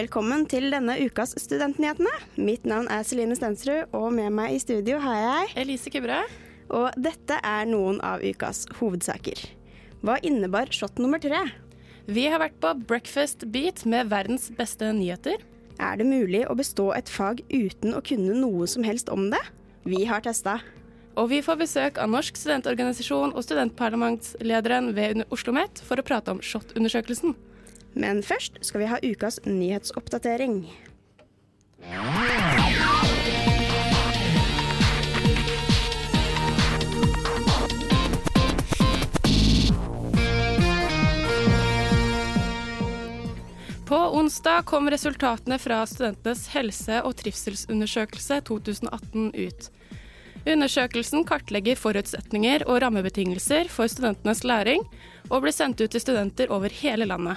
Velkommen til denne ukas Studentnyhetene. Mitt navn er Celine Stensrud, og med meg i studio har jeg Elise Kubra. Og dette er noen av ukas hovedsaker. Hva innebar shot nummer tre? Vi har vært på Breakfast Beat med verdens beste nyheter. Er det mulig å bestå et fag uten å kunne noe som helst om det? Vi har testa. Og vi får besøk av Norsk studentorganisasjon og studentparlamentslederen ved Oslo OsloMet for å prate om SHoT-undersøkelsen. Men først skal vi ha ukas nyhetsoppdatering. På onsdag kom resultatene fra Studentenes helse- og trivselsundersøkelse 2018 ut. Undersøkelsen kartlegger forutsetninger og rammebetingelser for studentenes læring, og blir sendt ut til studenter over hele landet.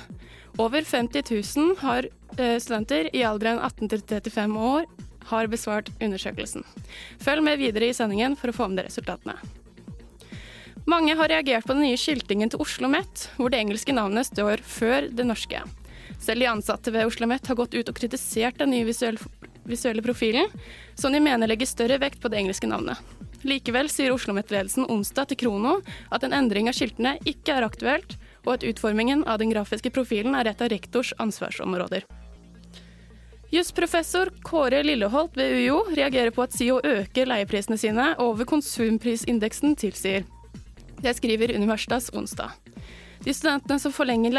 Over 50 000 har, eh, studenter i alderen 18 til 35 år har besvart undersøkelsen. Følg med videre i sendingen for å få med resultatene. Mange har reagert på den nye skiltingen til Oslo OsloMet, hvor det engelske navnet står før det norske. Selv de ansatte ved Oslo OsloMet har gått ut og kritisert den nye visuelle, visuelle profilen, som de mener legger større vekt på det engelske navnet. Likevel sier Oslo OsloMet-ledelsen onsdag til Krono at en endring av skiltene ikke er aktuelt, og at utformingen av den grafiske profilen er et av rektors ansvarsområder. Jusprofessor Kåre Lilleholt ved UiO reagerer på at SIO øker leieprisene sine over konsumprisindeksen tilsier. Det skriver Universitas onsdag. De studentene som forlenger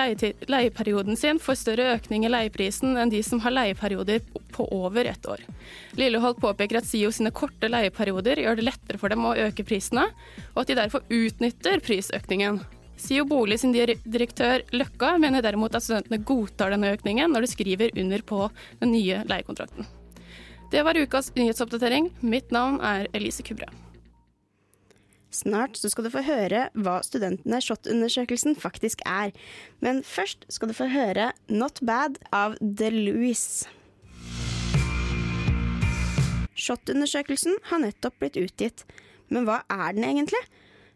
leieperioden sin, får større økning i leieprisen enn de som har leieperioder på over ett år. Lilleholt påpeker at SIO sine korte leieperioder gjør det lettere for dem å øke prisene, og at de derfor utnytter prisøkningen. SIO Bolig sin direktør Løkka mener derimot at studentene godtar denne økningen når de skriver under på den nye leiekontrakten. Det var ukas nyhetsoppdatering. Mitt navn er Elise Kubra. Snart så skal du få høre hva studentene SHoT-undersøkelsen faktisk er. Men først skal du få høre Not Bad av The Louis. SHoT-undersøkelsen har nettopp blitt utgitt. Men hva er den egentlig?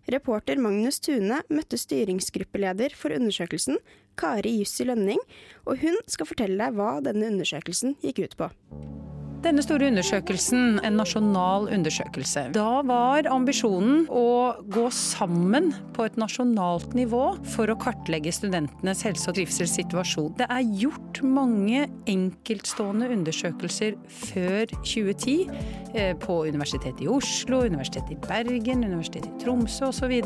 Reporter Magnus Tune møtte styringsgruppeleder for undersøkelsen, Kari Jussi Lønning, og hun skal fortelle deg hva denne undersøkelsen gikk ut på. Denne store undersøkelsen, en nasjonal undersøkelse. Da var ambisjonen å gå sammen på et nasjonalt nivå for å kartlegge studentenes helse- og trivselssituasjon. Det er gjort mange enkeltstående undersøkelser før 2010 eh, på Universitetet i Oslo, Universitetet i Bergen, Universitetet i Tromsø osv.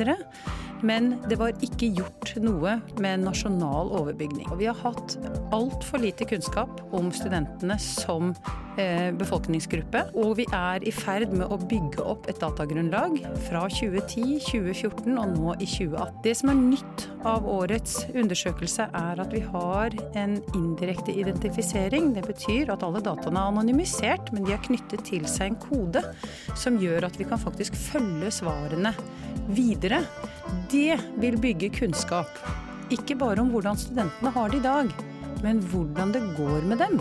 Men det var ikke gjort noe med nasjonal overbygning. Og vi har hatt altfor lite kunnskap om studentene som eh, befolkningsgruppe. Og vi er i ferd med å bygge opp et datagrunnlag fra 2010, 2014 og nå i 2018. Det som er nytt av årets undersøkelse, er at vi har en indirekte identifisering. Det betyr at alle dataene er anonymisert, men de er knyttet til seg en kode som gjør at vi kan faktisk følge svarene videre. Det vil bygge kunnskap. Ikke bare om hvordan studentene har det i dag, men hvordan det går med dem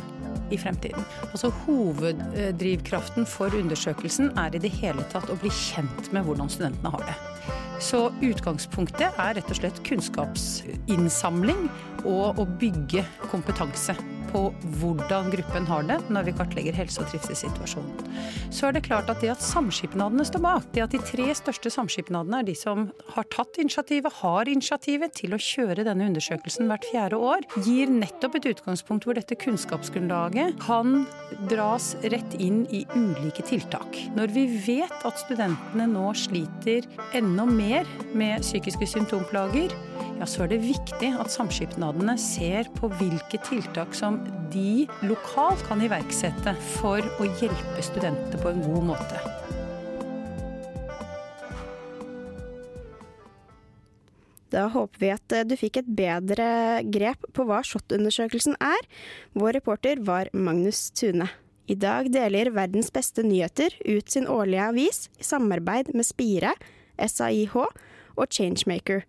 i fremtiden. Altså Hoveddrivkraften for undersøkelsen er i det hele tatt å bli kjent med hvordan studentene har det. Så utgangspunktet er rett og slett kunnskapsinnsamling og å bygge kompetanse på hvordan gruppen har det når vi kartlegger helse- og trivselssituasjonen. Så er det klart at det at samskipnadene står bak, det at de tre største samskipnadene er de som har tatt initiativet, har initiativet til å kjøre denne undersøkelsen hvert fjerde år, gir nettopp et utgangspunkt hvor dette kunnskapsgrunnlaget kan dras rett inn i ulike tiltak. Når vi vet at studentene nå sliter enda mer med psykiske symptomplager, ja, så er det viktig at samskipnadene ser på hvilke tiltak som de lokalt kan iverksette for å hjelpe studenter på en god måte. Da håper vi at eh, du fikk et bedre grep på hva SHoT-undersøkelsen er. Vår reporter var Magnus Tune. I dag deler Verdens beste nyheter ut sin årlige avis i samarbeid med Spire, SAIH og Changemaker.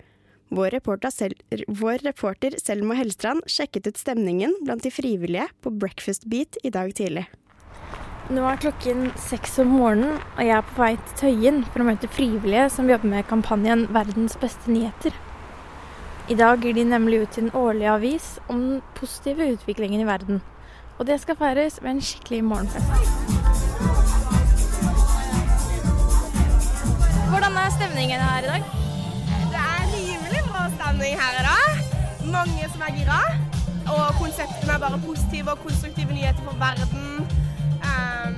Vår reporter, Sel vår reporter Selma Hellstrand sjekket ut stemningen blant de frivillige på Breakfast Beat i dag tidlig. Nå er klokken seks om morgenen, og jeg er på vei til Tøyen for å møte frivillige som jobber med kampanjen Verdens beste nyheter. I dag gir de nemlig ut sin årlige avis om den positive utviklingen i verden. Og det skal feires med en skikkelig morgenfest. Hvordan er stemningen her i dag? Stemning her i dag. Mange som er gira. Og konseptene er bare positive og konstruktive nyheter for verden. Um,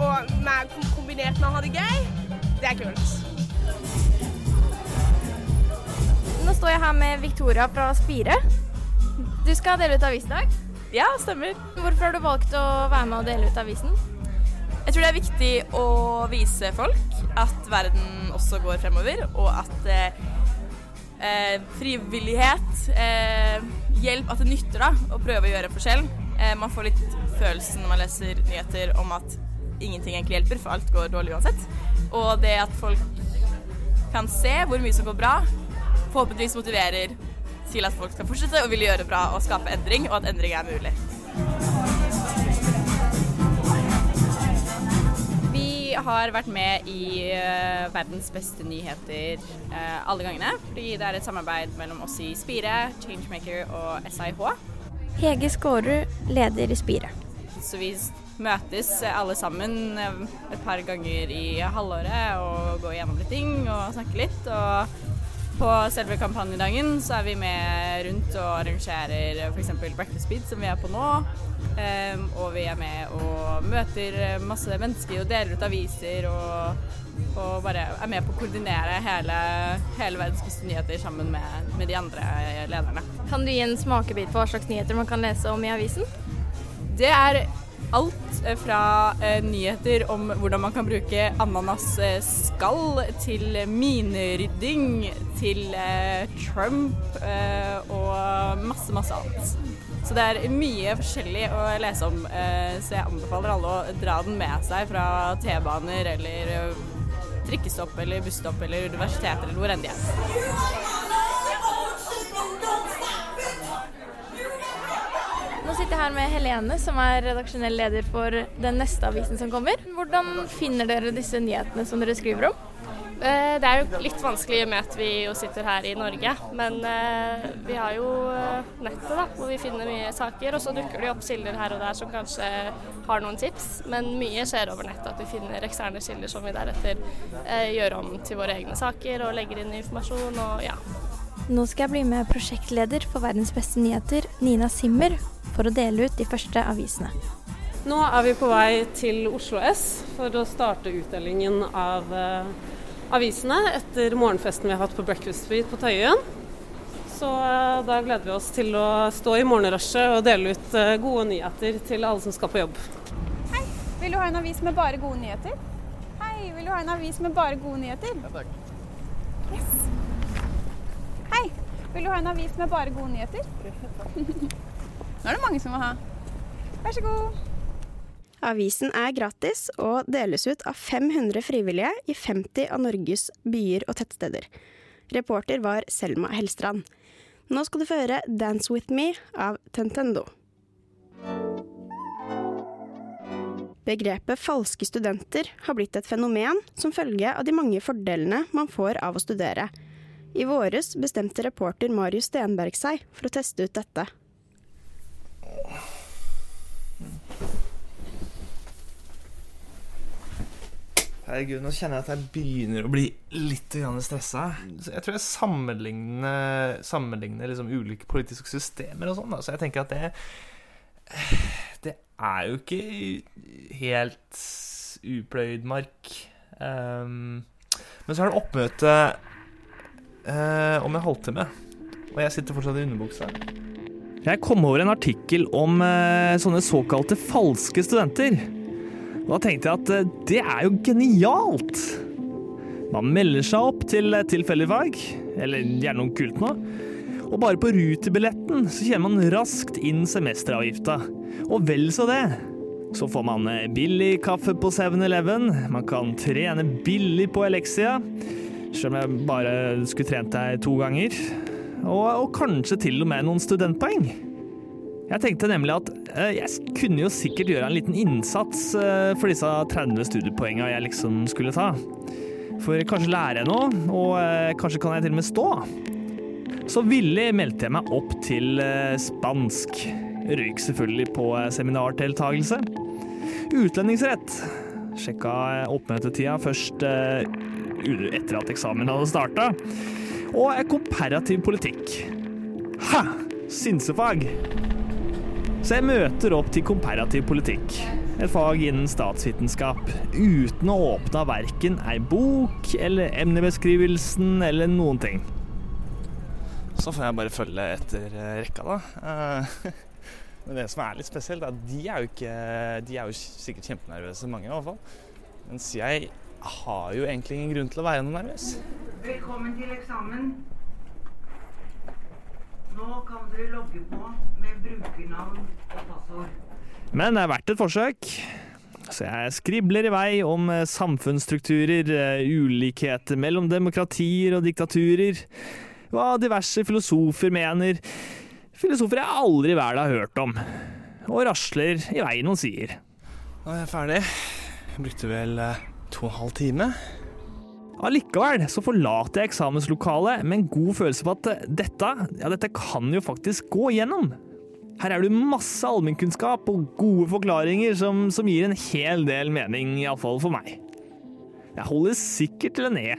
og med, kombinert med å ha det gøy. Det er kult. Nå står jeg her med Victoria fra Spire. Du skal dele ut avis i dag. Ja, stemmer. Hvorfor har du valgt å være med og dele ut avisen? Jeg tror det er viktig å vise folk at verden også går fremover, og at eh, frivillighet, eh, hjelp, at det nytter da, å prøve å gjøre en forskjell. Eh, man får litt følelsen når man leser nyheter om at ingenting egentlig hjelper, for alt går dårlig uansett. Og det at folk kan se hvor mye som går bra, forhåpentligvis motiverer til at folk skal fortsette å ville gjøre bra og skape endring, og at endring er mulig. Har vært med i uh, Verdens beste nyheter uh, alle gangene. Fordi det er et samarbeid mellom oss i Spire, Changemaker og SIH. Hege Skårud, leder i Spire. Så vi møtes alle sammen eh, et par ganger i halvåret og går gjennom litt ting og snakker litt. Og på selve kampanjedagen så er vi med rundt og arrangerer f.eks. Breakfast Speed, som vi er på nå. Um, og vi er med og møter masse mennesker og deler ut aviser og, og bare er med på å koordinere hele, hele verdens beste nyheter sammen med, med de andre lederne. Kan du gi en smakebit på hva slags nyheter man kan lese om i avisen? Det er alt fra eh, nyheter om hvordan man kan bruke ananasskall, til minerydding, til eh, Trump eh, og masse, masse annet. Så det er mye forskjellig å lese om, eh, så jeg anbefaler alle å dra den med seg fra T-baner eller eh, trikkestopp eller busstopp eller universitet eller hvor enn de er. Sitter her med Helene, som er redaksjonell leder for den neste avisen som kommer. Hvordan finner dere disse nyhetene som dere skriver om? Eh, Det er jo litt vanskelig med at vi jo sitter her i Norge, men eh, vi har jo eh, nettet da, hvor vi finner mye saker. Og så dukker det opp kilder her og der som kanskje har noen tips, men mye skjer over nettet. At vi finner eksterne kilder som vi deretter gjør om til våre egne saker og legger inn informasjon og ja. Nå skal jeg bli med prosjektleder for Verdens beste nyheter, Nina Simmer, for å dele ut de første avisene. Nå er vi på vei til Oslo S for å starte utdelingen av eh, avisene etter morgenfesten vi har hatt på Breakfast Street på Tøyen. Så eh, da gleder vi oss til å stå i morgenrushet og dele ut eh, gode nyheter til alle som skal på jobb. Hei, vil du ha en avis med bare gode nyheter? Hei, vil du ha en avis med bare gode nyheter? Ja, takk. Yes. Hei, vil du ha en avis med bare gode nyheter? Nå er det mange som vil ha. Vær så god. Avisen er gratis og deles ut av 500 frivillige i 50 av Norges byer og tettsteder. Reporter var Selma Hellstrand. Nå skal du få høre 'Dance With Me' av Tentendo. Begrepet falske studenter har blitt et fenomen som følge av de mange fordelene man får av å studere. I våres bestemte reporter Marius Stenberg seg for å teste ut dette. Herregud, nå kjenner jeg at jeg begynner å bli litt stressa. Jeg tror jeg sammenligner, sammenligner liksom ulike politiske systemer og sånn. Så jeg tenker at det Det er jo ikke helt upløyd mark. Um, men så er det oppmøte uh, om en halvtime, og jeg sitter fortsatt i underbuksa. Jeg kom over en artikkel om eh, sånne såkalte falske studenter. Og da tenkte jeg at eh, det er jo genialt! Man melder seg opp til tilfeldig fag, eller gjerne noe kult nå. Og bare på rutebilletten så kjenner man raskt inn semesteravgifta. Og vel så det. Så får man eh, billig kaffe på 7-Eleven. Man kan trene billig på Elexia, selv om jeg bare skulle trent deg to ganger. Og, og kanskje til og med noen studentpoeng. Jeg tenkte nemlig at eh, jeg kunne jo sikkert gjøre en liten innsats eh, for disse 30 studiepoengene jeg liksom skulle ta. For kanskje lærer jeg noe, og eh, kanskje kan jeg til og med stå. Så villig meldte jeg meg opp til spansk. Røyk selvfølgelig på seminardeltakelse. Utlendingsrett. Sjekka oppmøtetida først etter at eksamen hadde starta. Og er komparativ politikk. Ha! Synsefag. Så jeg møter opp til komparativ politikk, et fag innen statsvitenskap, uten å åpne verken ei bok eller emnebeskrivelsen eller noen ting. Så får jeg bare følge etter eh, rekka, da. Eh, Men det som er litt spesielt, er at de er jo ikke De er jo sikkert kjempenervøse, mange i hvert fall. Mens jeg har jo egentlig ingen grunn til å være noe nervøs. Velkommen til eksamen. Nå kan dere logge på med brukernavn og passord. Men det er verdt et forsøk. Så jeg skribler i vei om eh, samfunnsstrukturer, eh, ulikheter mellom demokratier og diktaturer, hva diverse filosofer mener, filosofer jeg aldri i verden har hørt om, og rasler i vei noen sier. Nå er jeg ferdig. Jeg brukte vel eh, to og en halv time. Allikevel så forlater jeg eksamenslokalet med en god følelse på at dette, ja, dette kan jo faktisk gå igjennom. Her er det masse allmennkunnskap og gode forklaringer som, som gir en hel del mening, iallfall for meg. Jeg holder sikkert til en E,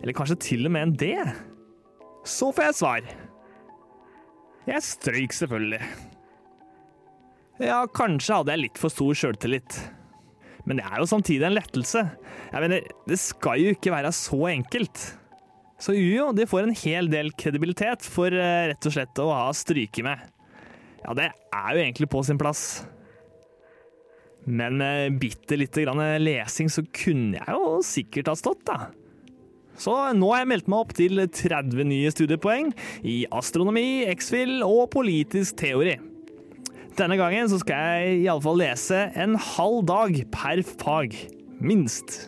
eller kanskje til og med en D. Så får jeg svar. Jeg strøyk selvfølgelig. Ja, kanskje hadde jeg litt for stor sjøltillit. Men det er jo samtidig en lettelse. Jeg mener, det skal jo ikke være så enkelt. Så Ujo de får en hel del kredibilitet for eh, rett og slett å ha stryket med. Ja, det er jo egentlig på sin plass. Men med bitte lite grann lesing så kunne jeg jo sikkert ha stått, da. Så nå har jeg meldt meg opp til 30 nye studiepoeng i astronomi, X-FIL og politisk teori. Denne gangen så skal jeg iallfall lese en halv dag per fag. Minst.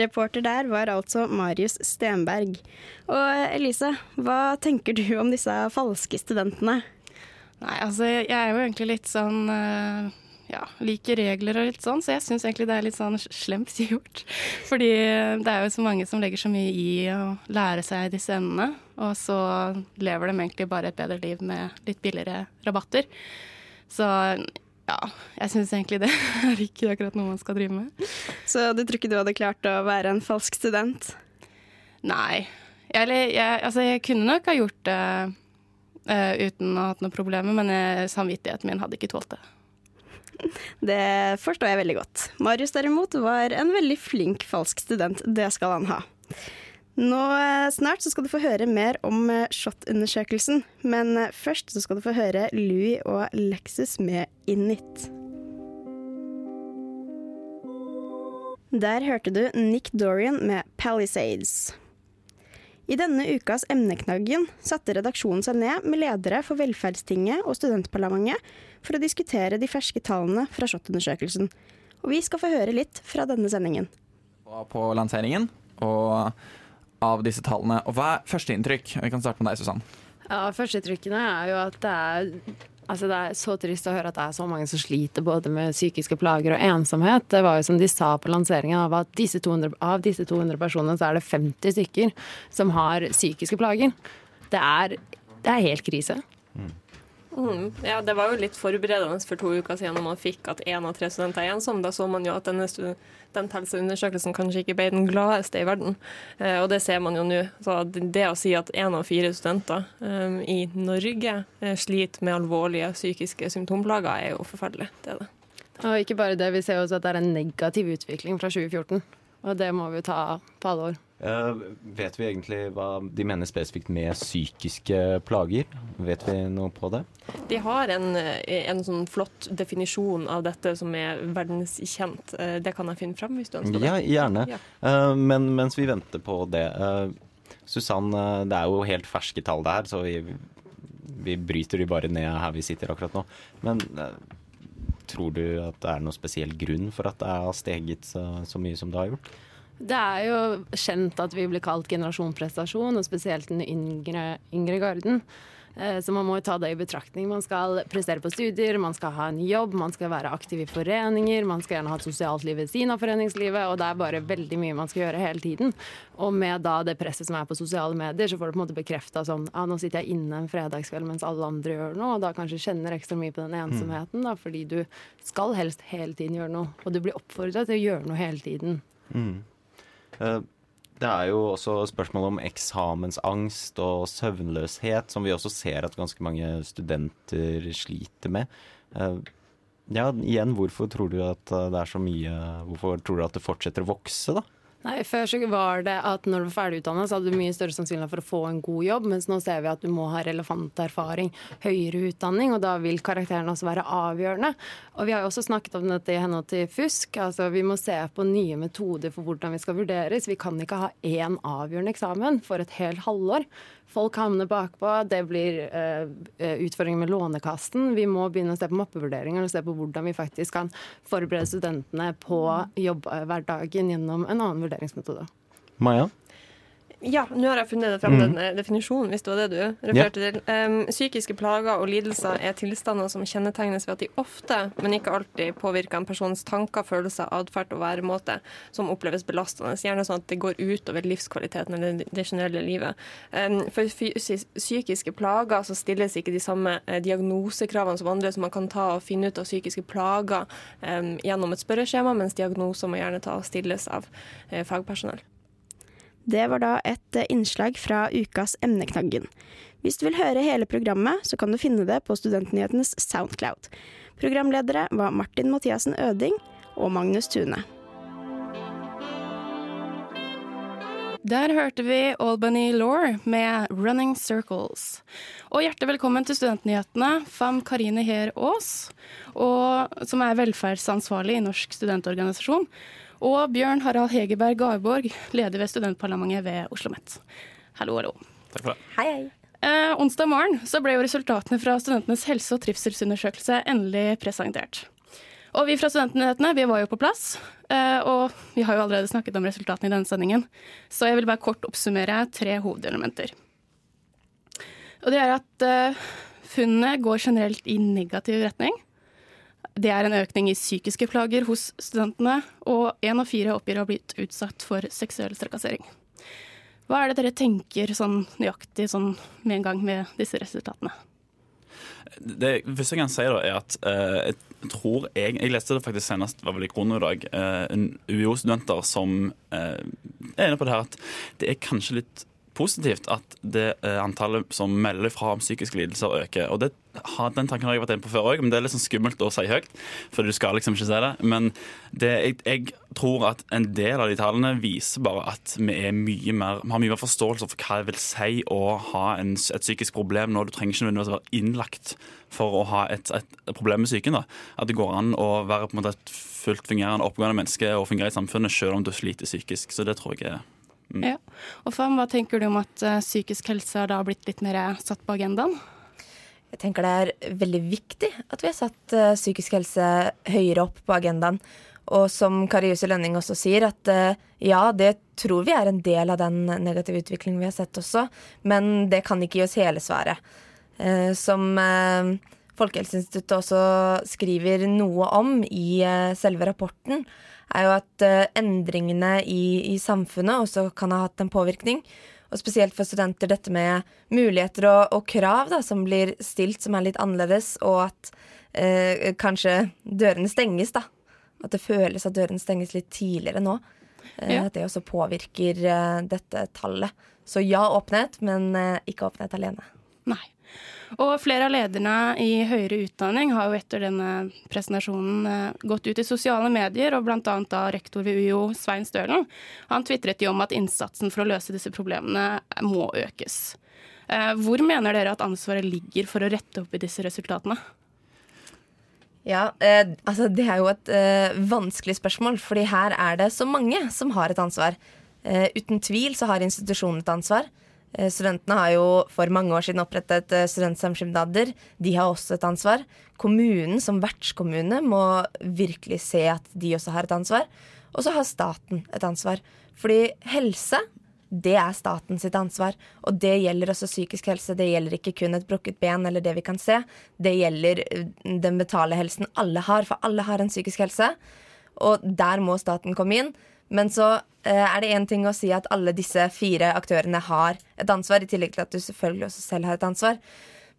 Reporter der var altså Marius Stenberg. Og Elise, hva tenker du om disse falske studentene? Nei, altså jeg er jo egentlig litt sånn eh, ja, liker regler og litt sånn, så jeg syns egentlig det er litt sånn slemt gjort. Fordi det er jo så mange som legger så mye i å lære seg disse emnene, og så lever de egentlig bare et bedre liv med litt billigere rabatter. Så ja, jeg syns egentlig det er ikke akkurat noe man skal drive med. Så du tror ikke du hadde klart å være en falsk student? Nei. Eller jeg, altså jeg kunne nok ha gjort det uh, uten å ha hatt noen problemer, men jeg, samvittigheten min hadde ikke tålt det. Det forstår jeg veldig godt. Marius derimot var en veldig flink falsk student. Det skal han ha. Nå eh, Snart skal du få høre mer om eh, SHoT-undersøkelsen, men eh, først skal du få høre Louis og Lexus med Init. Der hørte du Nick Dorian med Palisades. I denne ukas Emneknaggen satte redaksjonen seg ned med ledere for Velferdstinget og Studentparlamentet for å diskutere de ferske tallene fra SHoT-undersøkelsen. Og vi skal få høre litt fra denne sendingen. var på lanseringen og av disse tallene. Og hva er førsteinntrykk? Vi kan starte med deg, Susann. Ja, Førsteinntrykkene er jo at det er, altså det er så trist å høre at det er så mange som sliter både med psykiske plager og ensomhet. Det var jo som de sa på lanseringen, av, at disse 200, av disse 200 personene så er det 50 stykker som har psykiske plager. Det er, det er helt krise. Mm. Ja, det var jo litt forberedende for to uker siden når man fikk at én av tre studenter er ensom. Da så man jo at denne studenthelseundersøkelsen kanskje ikke ble den gladeste i verden. Eh, og det ser man jo nå. Så det å si at én av fire studenter eh, i Norge eh, sliter med alvorlige psykiske symptomplager, er jo forferdelig. Det er det. Og ikke bare det, vi ser også at det er en negativ utvikling fra 2014. Og det må vi ta på alvor. Eh, vet vi egentlig hva de mener spesifikt med psykiske plager? Vet vi noe på det? De har en, eh, en sånn flott definisjon av dette som er verdenskjent. Eh, Det kan jeg finne frem hvis du ønsker det. Ja, gjerne. Ja. Men mens vi venter på det Susann, det er jo helt ferske tall det her, så vi, vi bryter de bare ned her vi sitter akkurat nå. Men tror du at det er noen spesiell grunn for at det har steget så, så mye som det har gjort? Det er jo kjent at vi blir kalt generasjon prestasjon, og spesielt den yngre, yngre garden. Eh, Så man må jo ta det i betraktning. Man skal prestere på studier, man skal ha en jobb, man skal være aktiv i foreninger, man skal gjerne ha et sosialt liv ved siden av foreningslivet, og det er bare veldig mye man skal gjøre hele tiden. Og med da det presset som er på sosiale medier, så får du på en måte bekrefta sånn ja, nå sitter jeg inne en fredagskveld mens alle andre gjør noe, og da kanskje kjenner ekstra mye på den ensomheten, da, fordi du skal helst hele tiden gjøre noe, og du blir oppfordra til å gjøre noe hele tiden. Mm. Eh, Det er jo også spørsmål om eksamensangst og søvnløshet, som vi også ser at ganske mange studenter sliter med. Eh, Ja, igjen, hvorfor tror du at eh, det er så mye Hvorfor tror du at det fortsetter å vokse, da? Nei, Før så var det at når du var ferdig utdannet, så hadde du mye større sannsynlighet for å få en god jobb, mens nå ser vi at du må ha relevant erfaring, høyere utdanning, og da vil karakteren også være avgjørende. Og vi har jo også snakket om dette i henhold til fusk. altså Vi må se på nye metoder for hvordan vi skal vurderes. Vi kan ikke ha én avgjørende eksamen for et helt halvår. Folk havner bakpå, det blir uh, utfordringer med Lånekassen. Vi må begynne å se på mappevurderinger og se på hvordan vi faktisk kan forberede studentene på jobbhverdagen gjennom en annen vurderingsmetode. Maja? Ja, nå har jeg funnet fram Mm. den eh, definisjonen, hvis det var det du refererte til. Um, psykiske plager og lidelser er tilstander som kjennetegnes ved at de ofte, men ikke alltid, påvirker en persons tanker, følelser, atferd og væremåte som oppleves belastende. Gjerne sånn at det går utover livskvaliteten eller det generelle livet. Um, for psykiske plager så stilles ikke de samme eh, diagnosekravene som andre, så man kan ta og finne ut av psykiske plager um, gjennom et spørreskjema, mens diagnoser må gjerne ta og stilles av uh, fagpersonell. Det var da et eh, innslag fra ukas Emneknaggen. Hvis du vil høre hele programmet, så kan du finne det på Studentnyhetenes Soundcloud. Programledere var Martin Mathiassen Øding og Magnus Tune. Der hørte vi Albany Law med 'Running Circles'. Og hjertelig velkommen til Studentnyhetene, Fam Karine Her Aas, som er velferdsansvarlig i Norsk studentorganisasjon, og Bjørn Harald Hegerberg Garborg, leder ved studentparlamentet ved Oslo OsloMet. Hallo, hallo. Takk for det. Hei, hei. Eh, onsdag morgen så ble jo resultatene fra studentenes helse- og trivselsundersøkelse endelig presentert. Og vi fra Studentnyhetene vi var jo på plass, eh, og vi har jo allerede snakket om resultatene i denne sendingen, så jeg vil bare kort oppsummere tre hovedelementer. Og det er at eh, funnene går generelt i negativ retning. Det er en økning i psykiske plager hos studentene, og én av fire oppgir å ha blitt utsatt for seksuell trakassering. Hva er det dere tenker sånn nøyaktig sånn med en gang med disse resultatene? Det første jeg kan si, da, er at eh, jeg tror jeg Jeg leste det faktisk senest var vel i Krono i dag. eh, en UiO-studenter som eh, er inne på det her at det er kanskje litt positivt at det eh, antallet som melder fra om psykiske lidelser, øker. Og det, Den tanken har jeg vært inne på før òg, men det er litt sånn skummelt å si høyt. For du skal liksom ikke si det. Men det, jeg, jeg tror at en del av de tallene viser bare at vi, er mer, vi har mye mer forståelse for hva det vil si å ha en, et psykisk problem nå. Du trenger ikke nødvendigvis være innlagt for å ha et, et, problem med psyken. At det går an å være på en måte et fullt fungerende, oppegående menneske og fungere i samfunnet selv om du sliter psykisk. Så det tror jeg er Ja. Og Fam, hva tenker du om at eh, psykisk helse har da blitt litt mer satt på agendaen? Jeg tenker det er veldig viktig at vi har satt eh, psykisk helse høyere opp på agendaen. Og som Kari Jussi Lønning også sier, at eh, ja, det tror vi er en del av den negative utviklingen vi har sett også, men det kan ikke gi oss hele svaret. Eh, som eh, Folkehelseinstituttet også skriver noe om i eh, selve rapporten, er jo at eh, endringene i, i samfunnet også kan ha hatt en påvirkning. Og spesielt for studenter dette med muligheter og, og krav da, som blir stilt, som er litt annerledes, og at eh, kanskje dørene stenges, da. At det føles at dørene stenges litt tidligere nå. Eh, Ja. At det også påvirker eh, dette tallet. Så ja, åpenhet, men eh, ikke åpenhet alene. Nei. Og flere av lederne i høyere utdanning har jo etter denne presentasjonen eh, gått ut i sosiale medier, og bl.a. da rektor ved UiO, Svein Stølen. Han tvitret jo om at innsatsen for å løse disse problemene må økes. Eh, Hvor mener dere at ansvaret ligger for å rette opp i disse resultatene? Ja, eh, altså det er jo et eh, vanskelig spørsmål, fordi her er det så mange som har et ansvar. Eh, uten tvil så har institusjonen et ansvar. Eh, Studentene har jo for mange år siden opprettet eh, studentsamskipnader. De har også et ansvar. Kommunen som vertskommune må virkelig se at de også har et ansvar. Og så har staten et ansvar. Fordi helse, det er staten sitt ansvar. Og det gjelder også psykisk helse. Det gjelder ikke kun et brukket ben eller det vi kan se. Det gjelder eh, den betale helsen alle har, for alle har en psykisk helse. Og der må staten komme inn. Men så eh, er det én ting å si at alle disse fire aktørene har et ansvar, i tillegg til at du selvfølgelig også selv har et ansvar.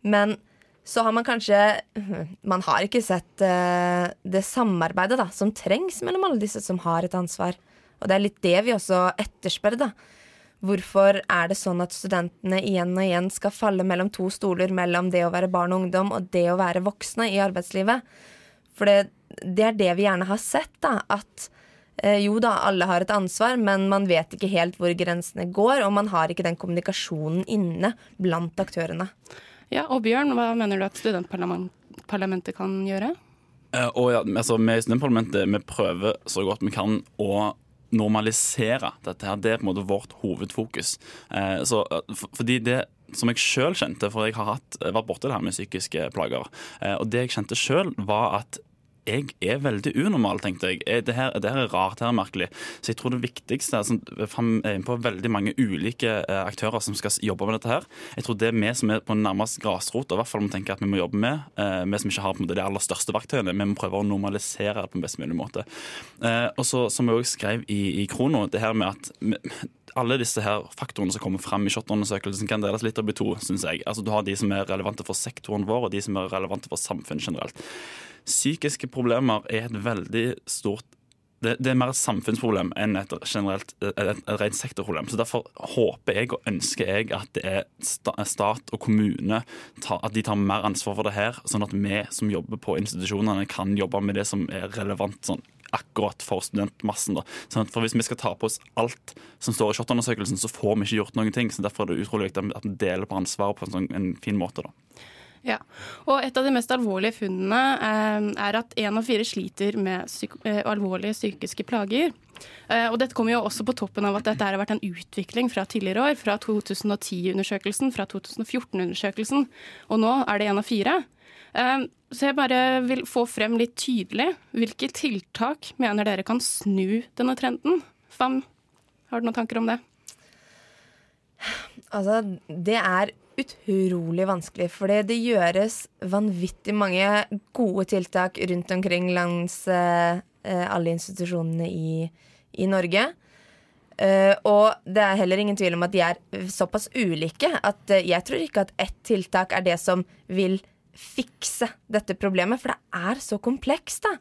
Men så har man kanskje Man har ikke sett eh, det samarbeidet da, som trengs mellom alle disse som har et ansvar. Og det er litt det vi også etterspør. da. Hvorfor er det sånn at studentene igjen og igjen skal falle mellom to stoler mellom det å være barn og ungdom og det å være voksne i arbeidslivet? For det, det er det vi gjerne har sett, da. At jo da, alle har et ansvar, men man vet ikke helt hvor grensene går, og man har ikke den kommunikasjonen inne blant aktørene. Ja, og Bjørn, hva mener du at studentparlamentet kan gjøre? Eh, og ja, altså, Vi i Studentparlamentet vi prøver så godt vi kan å normalisere dette. her. Det er på en måte vårt hovedfokus. Eh, så, eh, for, fordi det som jeg sjøl kjente, for jeg har hatt, vært borti det her med psykiske plager, eh, og det jeg kjente sjøl, var at jeg er veldig unormal, tenkte jeg. Eh, Det her, det her er rart, her er merkelig. Så jeg tror det viktigste er sånn, er er på veldig mange ulike eh, aktører som skal jobbe med dette her. Jeg tror det er vi som er på nærmest grasrota, i hvert fall må tenke at vi må jobbe med. eh, Vi som ikke har på en måte, de aller største verktøyene. Vi må prøve å normalisere det på en best mulig måte. Eh, Og så, som jeg også skrev i, i Krono, det her med at alle disse her faktorene som kommer frem i SHoT-undersøkelsen, kan deles litt opp i to, syns jeg. Altså, du har de som er relevante for sektoren vår, og de som er relevante for samfunnet generelt. Psykiske problemer er et veldig stort det, det er mer et samfunnsproblem enn et generelt et, et, rent sektorproblem. Så Derfor håper jeg og ønsker jeg at det er stat og kommune tar, at de tar mer ansvar for det her, sånn at vi som jobber på institusjonene, kan jobbe med det som er relevant sånn akkurat for studentmassen. da. Sånn for Hvis vi skal ta på oss alt som står i SHoT-undersøkelsen, så får vi ikke gjort noen ting. så Derfor er det utrolig viktig at vi deler på ansvaret på en, sånn, en fin måte. da. Ja, og Et av de mest alvorlige funnene eh, er at én av fire sliter med psyk eh, alvorlige psykiske plager. Eh, og Dette kommer jo også på toppen av at dette har vært en utvikling fra tidligere år. Fra 2010-undersøkelsen, fra 2014-undersøkelsen, og nå er det én av fire. Så jeg bare vil få frem litt tydelig hvilke tiltak mener dere kan snu denne trenden? Fam, har du noen tanker om det? Altså, det er utrolig vanskelig, for det gjøres vanvittig mange gode tiltak rundt omkring langs eh, eh, alle institusjonene i, i Norge. Eh, og det er heller ingen tvil om at de er såpass ulike at eh, jeg tror ikke at ett tiltak er det som vil fikse dette problemet, for det er så komplekst, da.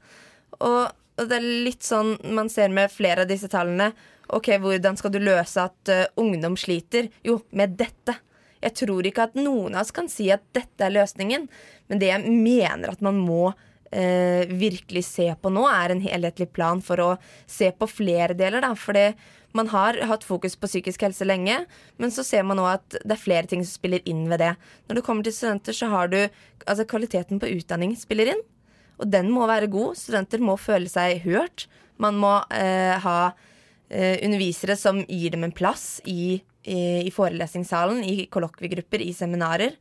Og, og det er litt sånn man ser med flere av disse tallene. Ok, hvordan skal du løse at uh, ungdom sliter? Jo, med dette. Jeg tror ikke at noen av oss kan si at dette er løsningen, men det jeg mener at man må eh, virkelig se på nå, er en helhetlig plan for å se på flere deler. Da. Fordi man har hatt fokus på psykisk helse lenge, men så ser man nå at det er flere ting som spiller inn ved det. Når du kommer til studenter, så har du altså kvaliteten på utdanning spiller inn. Og den må være god. Studenter må føle seg hørt. Man må eh, ha eh, undervisere som gir dem en plass i, i, i forelesningssalen, i kollokviegrupper, i seminarer.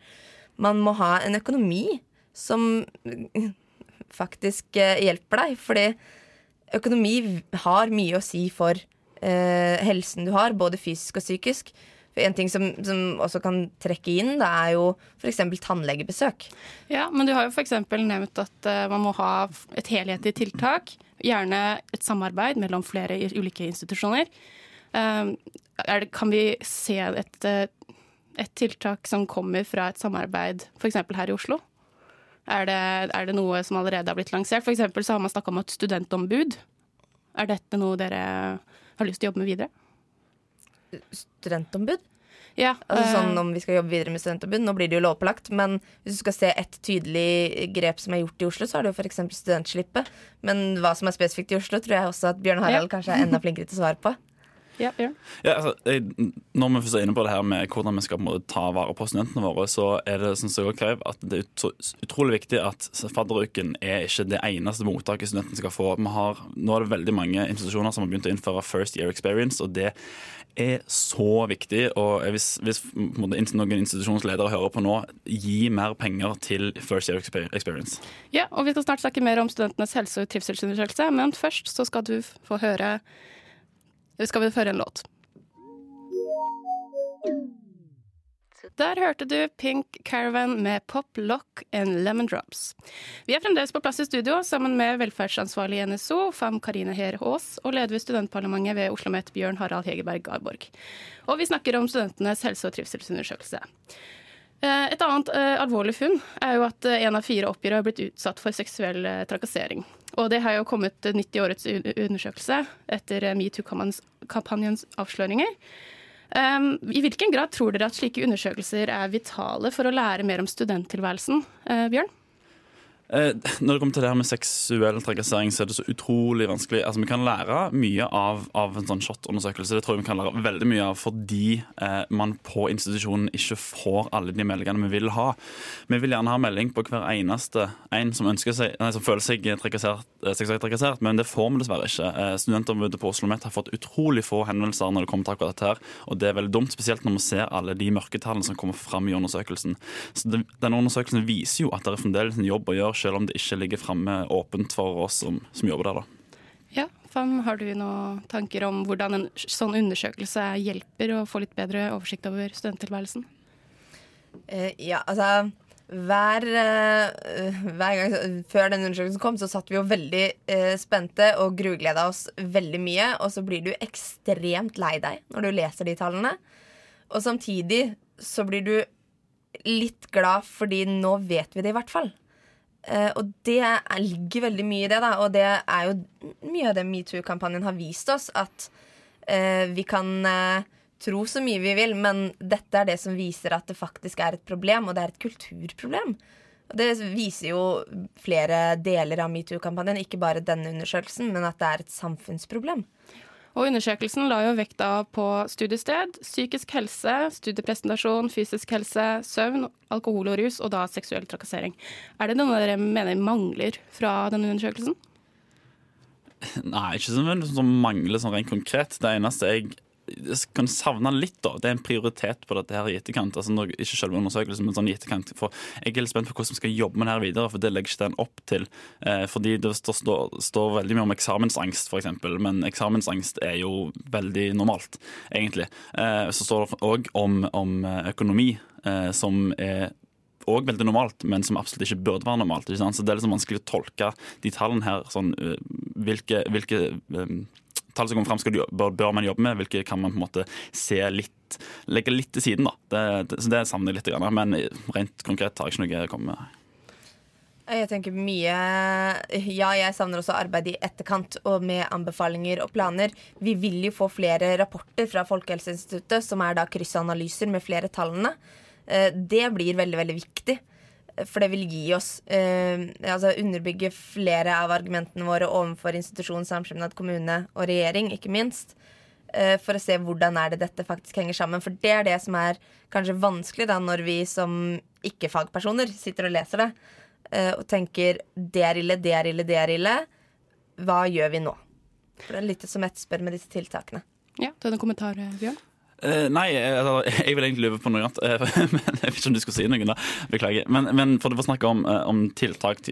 Man må ha en økonomi som mm, faktisk eh, hjelper deg. Fordi økonomi har mye å si for eh, helsen du har, både fysisk og psykisk. For En ting som, som også kan trekke inn, det er jo f.eks. tannlegebesøk. Ja, men du har jo f.eks. nevnt at uh, man må ha et helhetlig tiltak. Gjerne et samarbeid mellom flere ulike institusjoner. Eh, er det, kan vi se et, eh, et tiltak som kommer fra et samarbeid f.eks. her i Oslo? Er det, er det noe som allerede har blitt lansert? For så har man snakka om et studentombud. Er dette noe dere har lyst til å jobbe med videre? Studentombud? Ja, Altså eh, sånn om vi skal jobbe videre med studentombud. Nå blir det jo lovpålagt, men hvis du skal se et tydelig grep som er gjort i Oslo, så er det jo f.eks. studentslippet. Men hva som er spesifikt i Oslo, tror jeg også at Bjørn Harald Ja. kanskje er enda flinkere til å svare på. Ja, ja. Ja, altså, jeg, når vi først er inne på det her med hvordan vi skal måte, ta vare på studentene våre, så er det synes jeg Kleiv, at det er ut, utrolig viktig at fadderuken er ikke det eneste mottaket studentene skal få. Har, nå er det veldig mange institusjoner som har begynt å innføre First Year Experience, og det er så viktig. og Hvis, hvis måte, noen institusjonsledere hører på nå, gi mer penger til First Year Experience. Ja, og Vi skal snart snakke mer om studentenes helse- og trivselsundersøkelse, men først så skal du få høre skal vi høre en låt. Der hørte du Pink Caravan med Pop Lock and Lemon Drops. Vi er fremdeles på plass i studio sammen med velferdsansvarlig i NSO, FAM Karine Her Aas, og leder ved studentparlamentet ved Oslo OsloMet Bjørn Harald Hegerberg Garborg. Og vi snakker om studentenes helse- og trivselsundersøkelse. Eh, et annet eh, alvorlig funn er jo at en av fire oppgir å ha blitt utsatt for seksuell eh, trakassering. Og det har jo kommet nytt i årets undersøkelse etter metoo-kampanjens avsløringer. Um, I hvilken grad tror dere at slike undersøkelser er vitale for å lære mer om studenttilværelsen? Uh, Bjørn? Eh, når det kommer til det her med seksuell trakassering, så er det så utrolig vanskelig. Altså, Vi kan lære mye av, av en sånn SHoT-undersøkelse. Det tror jeg vi kan lære veldig mye av fordi eh, man på institusjonen ikke får alle de meldingene vi vil ha. Vi vil gjerne ha melding på hver eneste en som, seg, nei, som føler seg trakassert, eh, seksuelt trakassert, men det får vi dessverre ikke. Eh, Studentombudet på Oslo Met har fått utrolig få henvendelser når det kommer til akkurat dette her, og det er veldig dumt, spesielt når vi ser alle de mørketallene som kommer fram i undersøkelsen. Så det, Denne undersøkelsen viser jo at det er fremdeles en jobb å gjøre selv om det ikke ligger framme åpent for oss som, som, jobber der. da. Ja, Fam, Har du noen tanker om hvordan en sånn undersøkelse hjelper å få litt bedre oversikt over studenttilværelsen? Uh, ja, altså hver, uh, hver, gang Før den undersøkelsen kom, så satt vi jo veldig uh, spente og grugleda oss veldig mye. Og så blir du ekstremt lei deg når du leser de tallene. Og samtidig så blir du litt glad fordi nå vet vi det i hvert fall. Uh, og det er, ligger veldig mye i det, da. Og det er jo mye av det metoo-kampanjen har vist oss. At uh, vi kan uh, tro så mye vi vil, men dette er det som viser at det faktisk er et problem, og det er et kulturproblem. Og det viser jo flere deler av metoo-kampanjen, ikke bare denne undersøkelsen, men at det er et samfunnsproblem. Og undersøkelsen la jo vekta på studiested, psykisk helse, studiepresentasjon, fysisk helse, søvn, alkohol og rus, og da seksuell trakassering. Er det noe dere mener mangler fra denne undersøkelsen? Nei, ikke som, som mangler sånn rent konkret. Det eneste jeg kan savne litt, da. Det er en prioritet på dette her i etterkant. altså Ikke selve undersøkelsen, men sånn i etterkant. For jeg er litt spent på hvordan vi skal jobbe med det her videre, for det legger ikke den opp til. Eh, fordi det står, står, står, veldig mye om eksamensangst, f.eks., men eksamensangst er jo veldig normalt, egentlig. Eh, så står det òg om, om, økonomi, eh, som er òg veldig normalt, men som absolutt ikke burde være normalt. Så det er liksom vanskelig å tolke de tallene her. Sånn, eh, hvilke, hvilke um, tall som kommer fram, skal, bør, bør, man jobbe med? Hvilke kan man på en måte se litt, legge litt til siden? da. Det, det, så det savner jeg litt, men rent konkret har jeg ikke noe å komme med. Jeg tenker mye Ja, jeg savner også arbeid i etterkant og med anbefalinger og planer. Vi vil jo få flere rapporter fra Folkehelseinstituttet, som er da kryssanalyser med flere tallene. Eh, det blir veldig, veldig viktig. For det vil gi oss eh, altså underbygge flere av argumentene våre overfor institusjon, samskipnad, kommune og regjering, ikke minst. Eh, for å se hvordan er det dette faktisk henger sammen. For det er det som er kanskje vanskelig da når vi som ikke-fagpersoner sitter og leser det eh, og tenker det er ille, det er ille, det er ille. Hva gjør vi nå? For det er litt som etterspør med disse tiltakene. Ja, du hadde en kommentar, Bjørn? Uh, nei, altså, jeg vil egentlig løpe på noe annet. Uh, men Jeg vet ikke om du skulle si noe. da, Beklager. Men, men for å snakke om, uh, om tiltak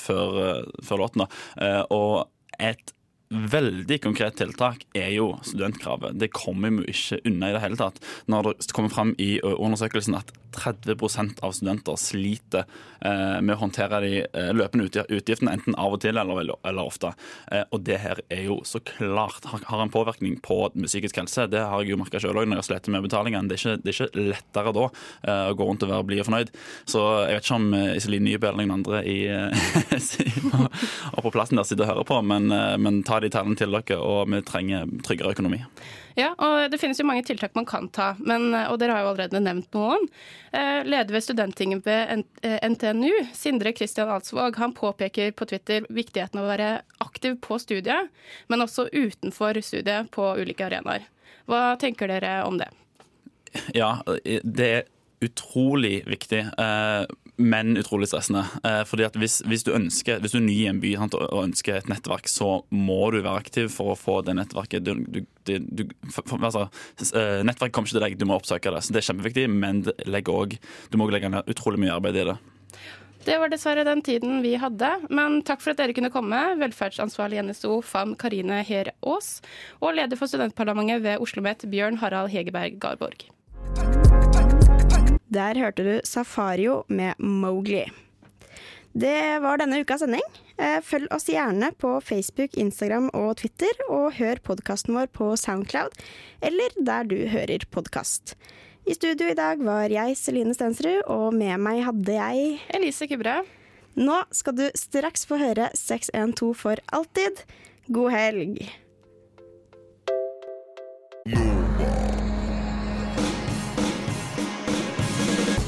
før, før, låten, da. og et veldig konkret tiltak er jo studentkravet. Det kommer vi ikke unna i det hele tatt. Når det kommer fram i undersøkelsen at 30% av studenter sliter eh, med å håndtere de eh, løpende utgiftene, enten av og til eller, eller ofte. Eh, og det her er jo så klart har, en påvirkning på psykisk helse. Det har jeg jo merka sjøl òg når jeg slitt med betalingen. Det det er ikke lettere da å gå rundt og være blid og fornøyd. Så jeg vet ikke om Iselin Nybø eller noen andre i, og på plassen der sitter og hører på, men, men ta de tallene til dere, og vi trenger tryggere økonomi. Ja, og det finnes jo mange tiltak man kan ta, men, og dere har jo allerede nevnt noen. Eh, Leder ved studenttinget ved eh, NTNU, Sindre Kristian Alsvåg, han påpeker på Twitter viktigheten av å være aktiv på studiet, men også utenfor studiet på ulike arenaer. Hva tenker dere om det? Ja, det er utrolig viktig, eh, men utrolig stressende. Eh, fordi at hvis, hvis, du ønsker, hvis du er ny i en by sant, og ønsker et nettverk, så må du være aktiv for å få det nettverket. Du, du, du, for, altså, eh, nettverk kommer ikke til deg, du må oppsøke det. Så det er kjempeviktig, men også, du må legge ned utrolig mye arbeid i det. Det var dessverre den tiden vi hadde, men takk for at dere kunne komme. Velferdsansvarlig NSO, FAM Karine Her Aas, og leder for studentparlamentet ved Oslo OsloMet, Bjørn Harald Hegerberg Garborg. Der hørte du Safario med Mowgli. Det var denne ukas sending. Eh, Følg oss gjerne på Facebook, Instagram og Twitter, og hør podkasten vår på Soundcloud, eller der du hører podkast. I studio i dag var jeg Celine Stensrud, og med meg hadde jeg Elise Kubre. Nå skal du straks få høre 612 for alltid. God helg.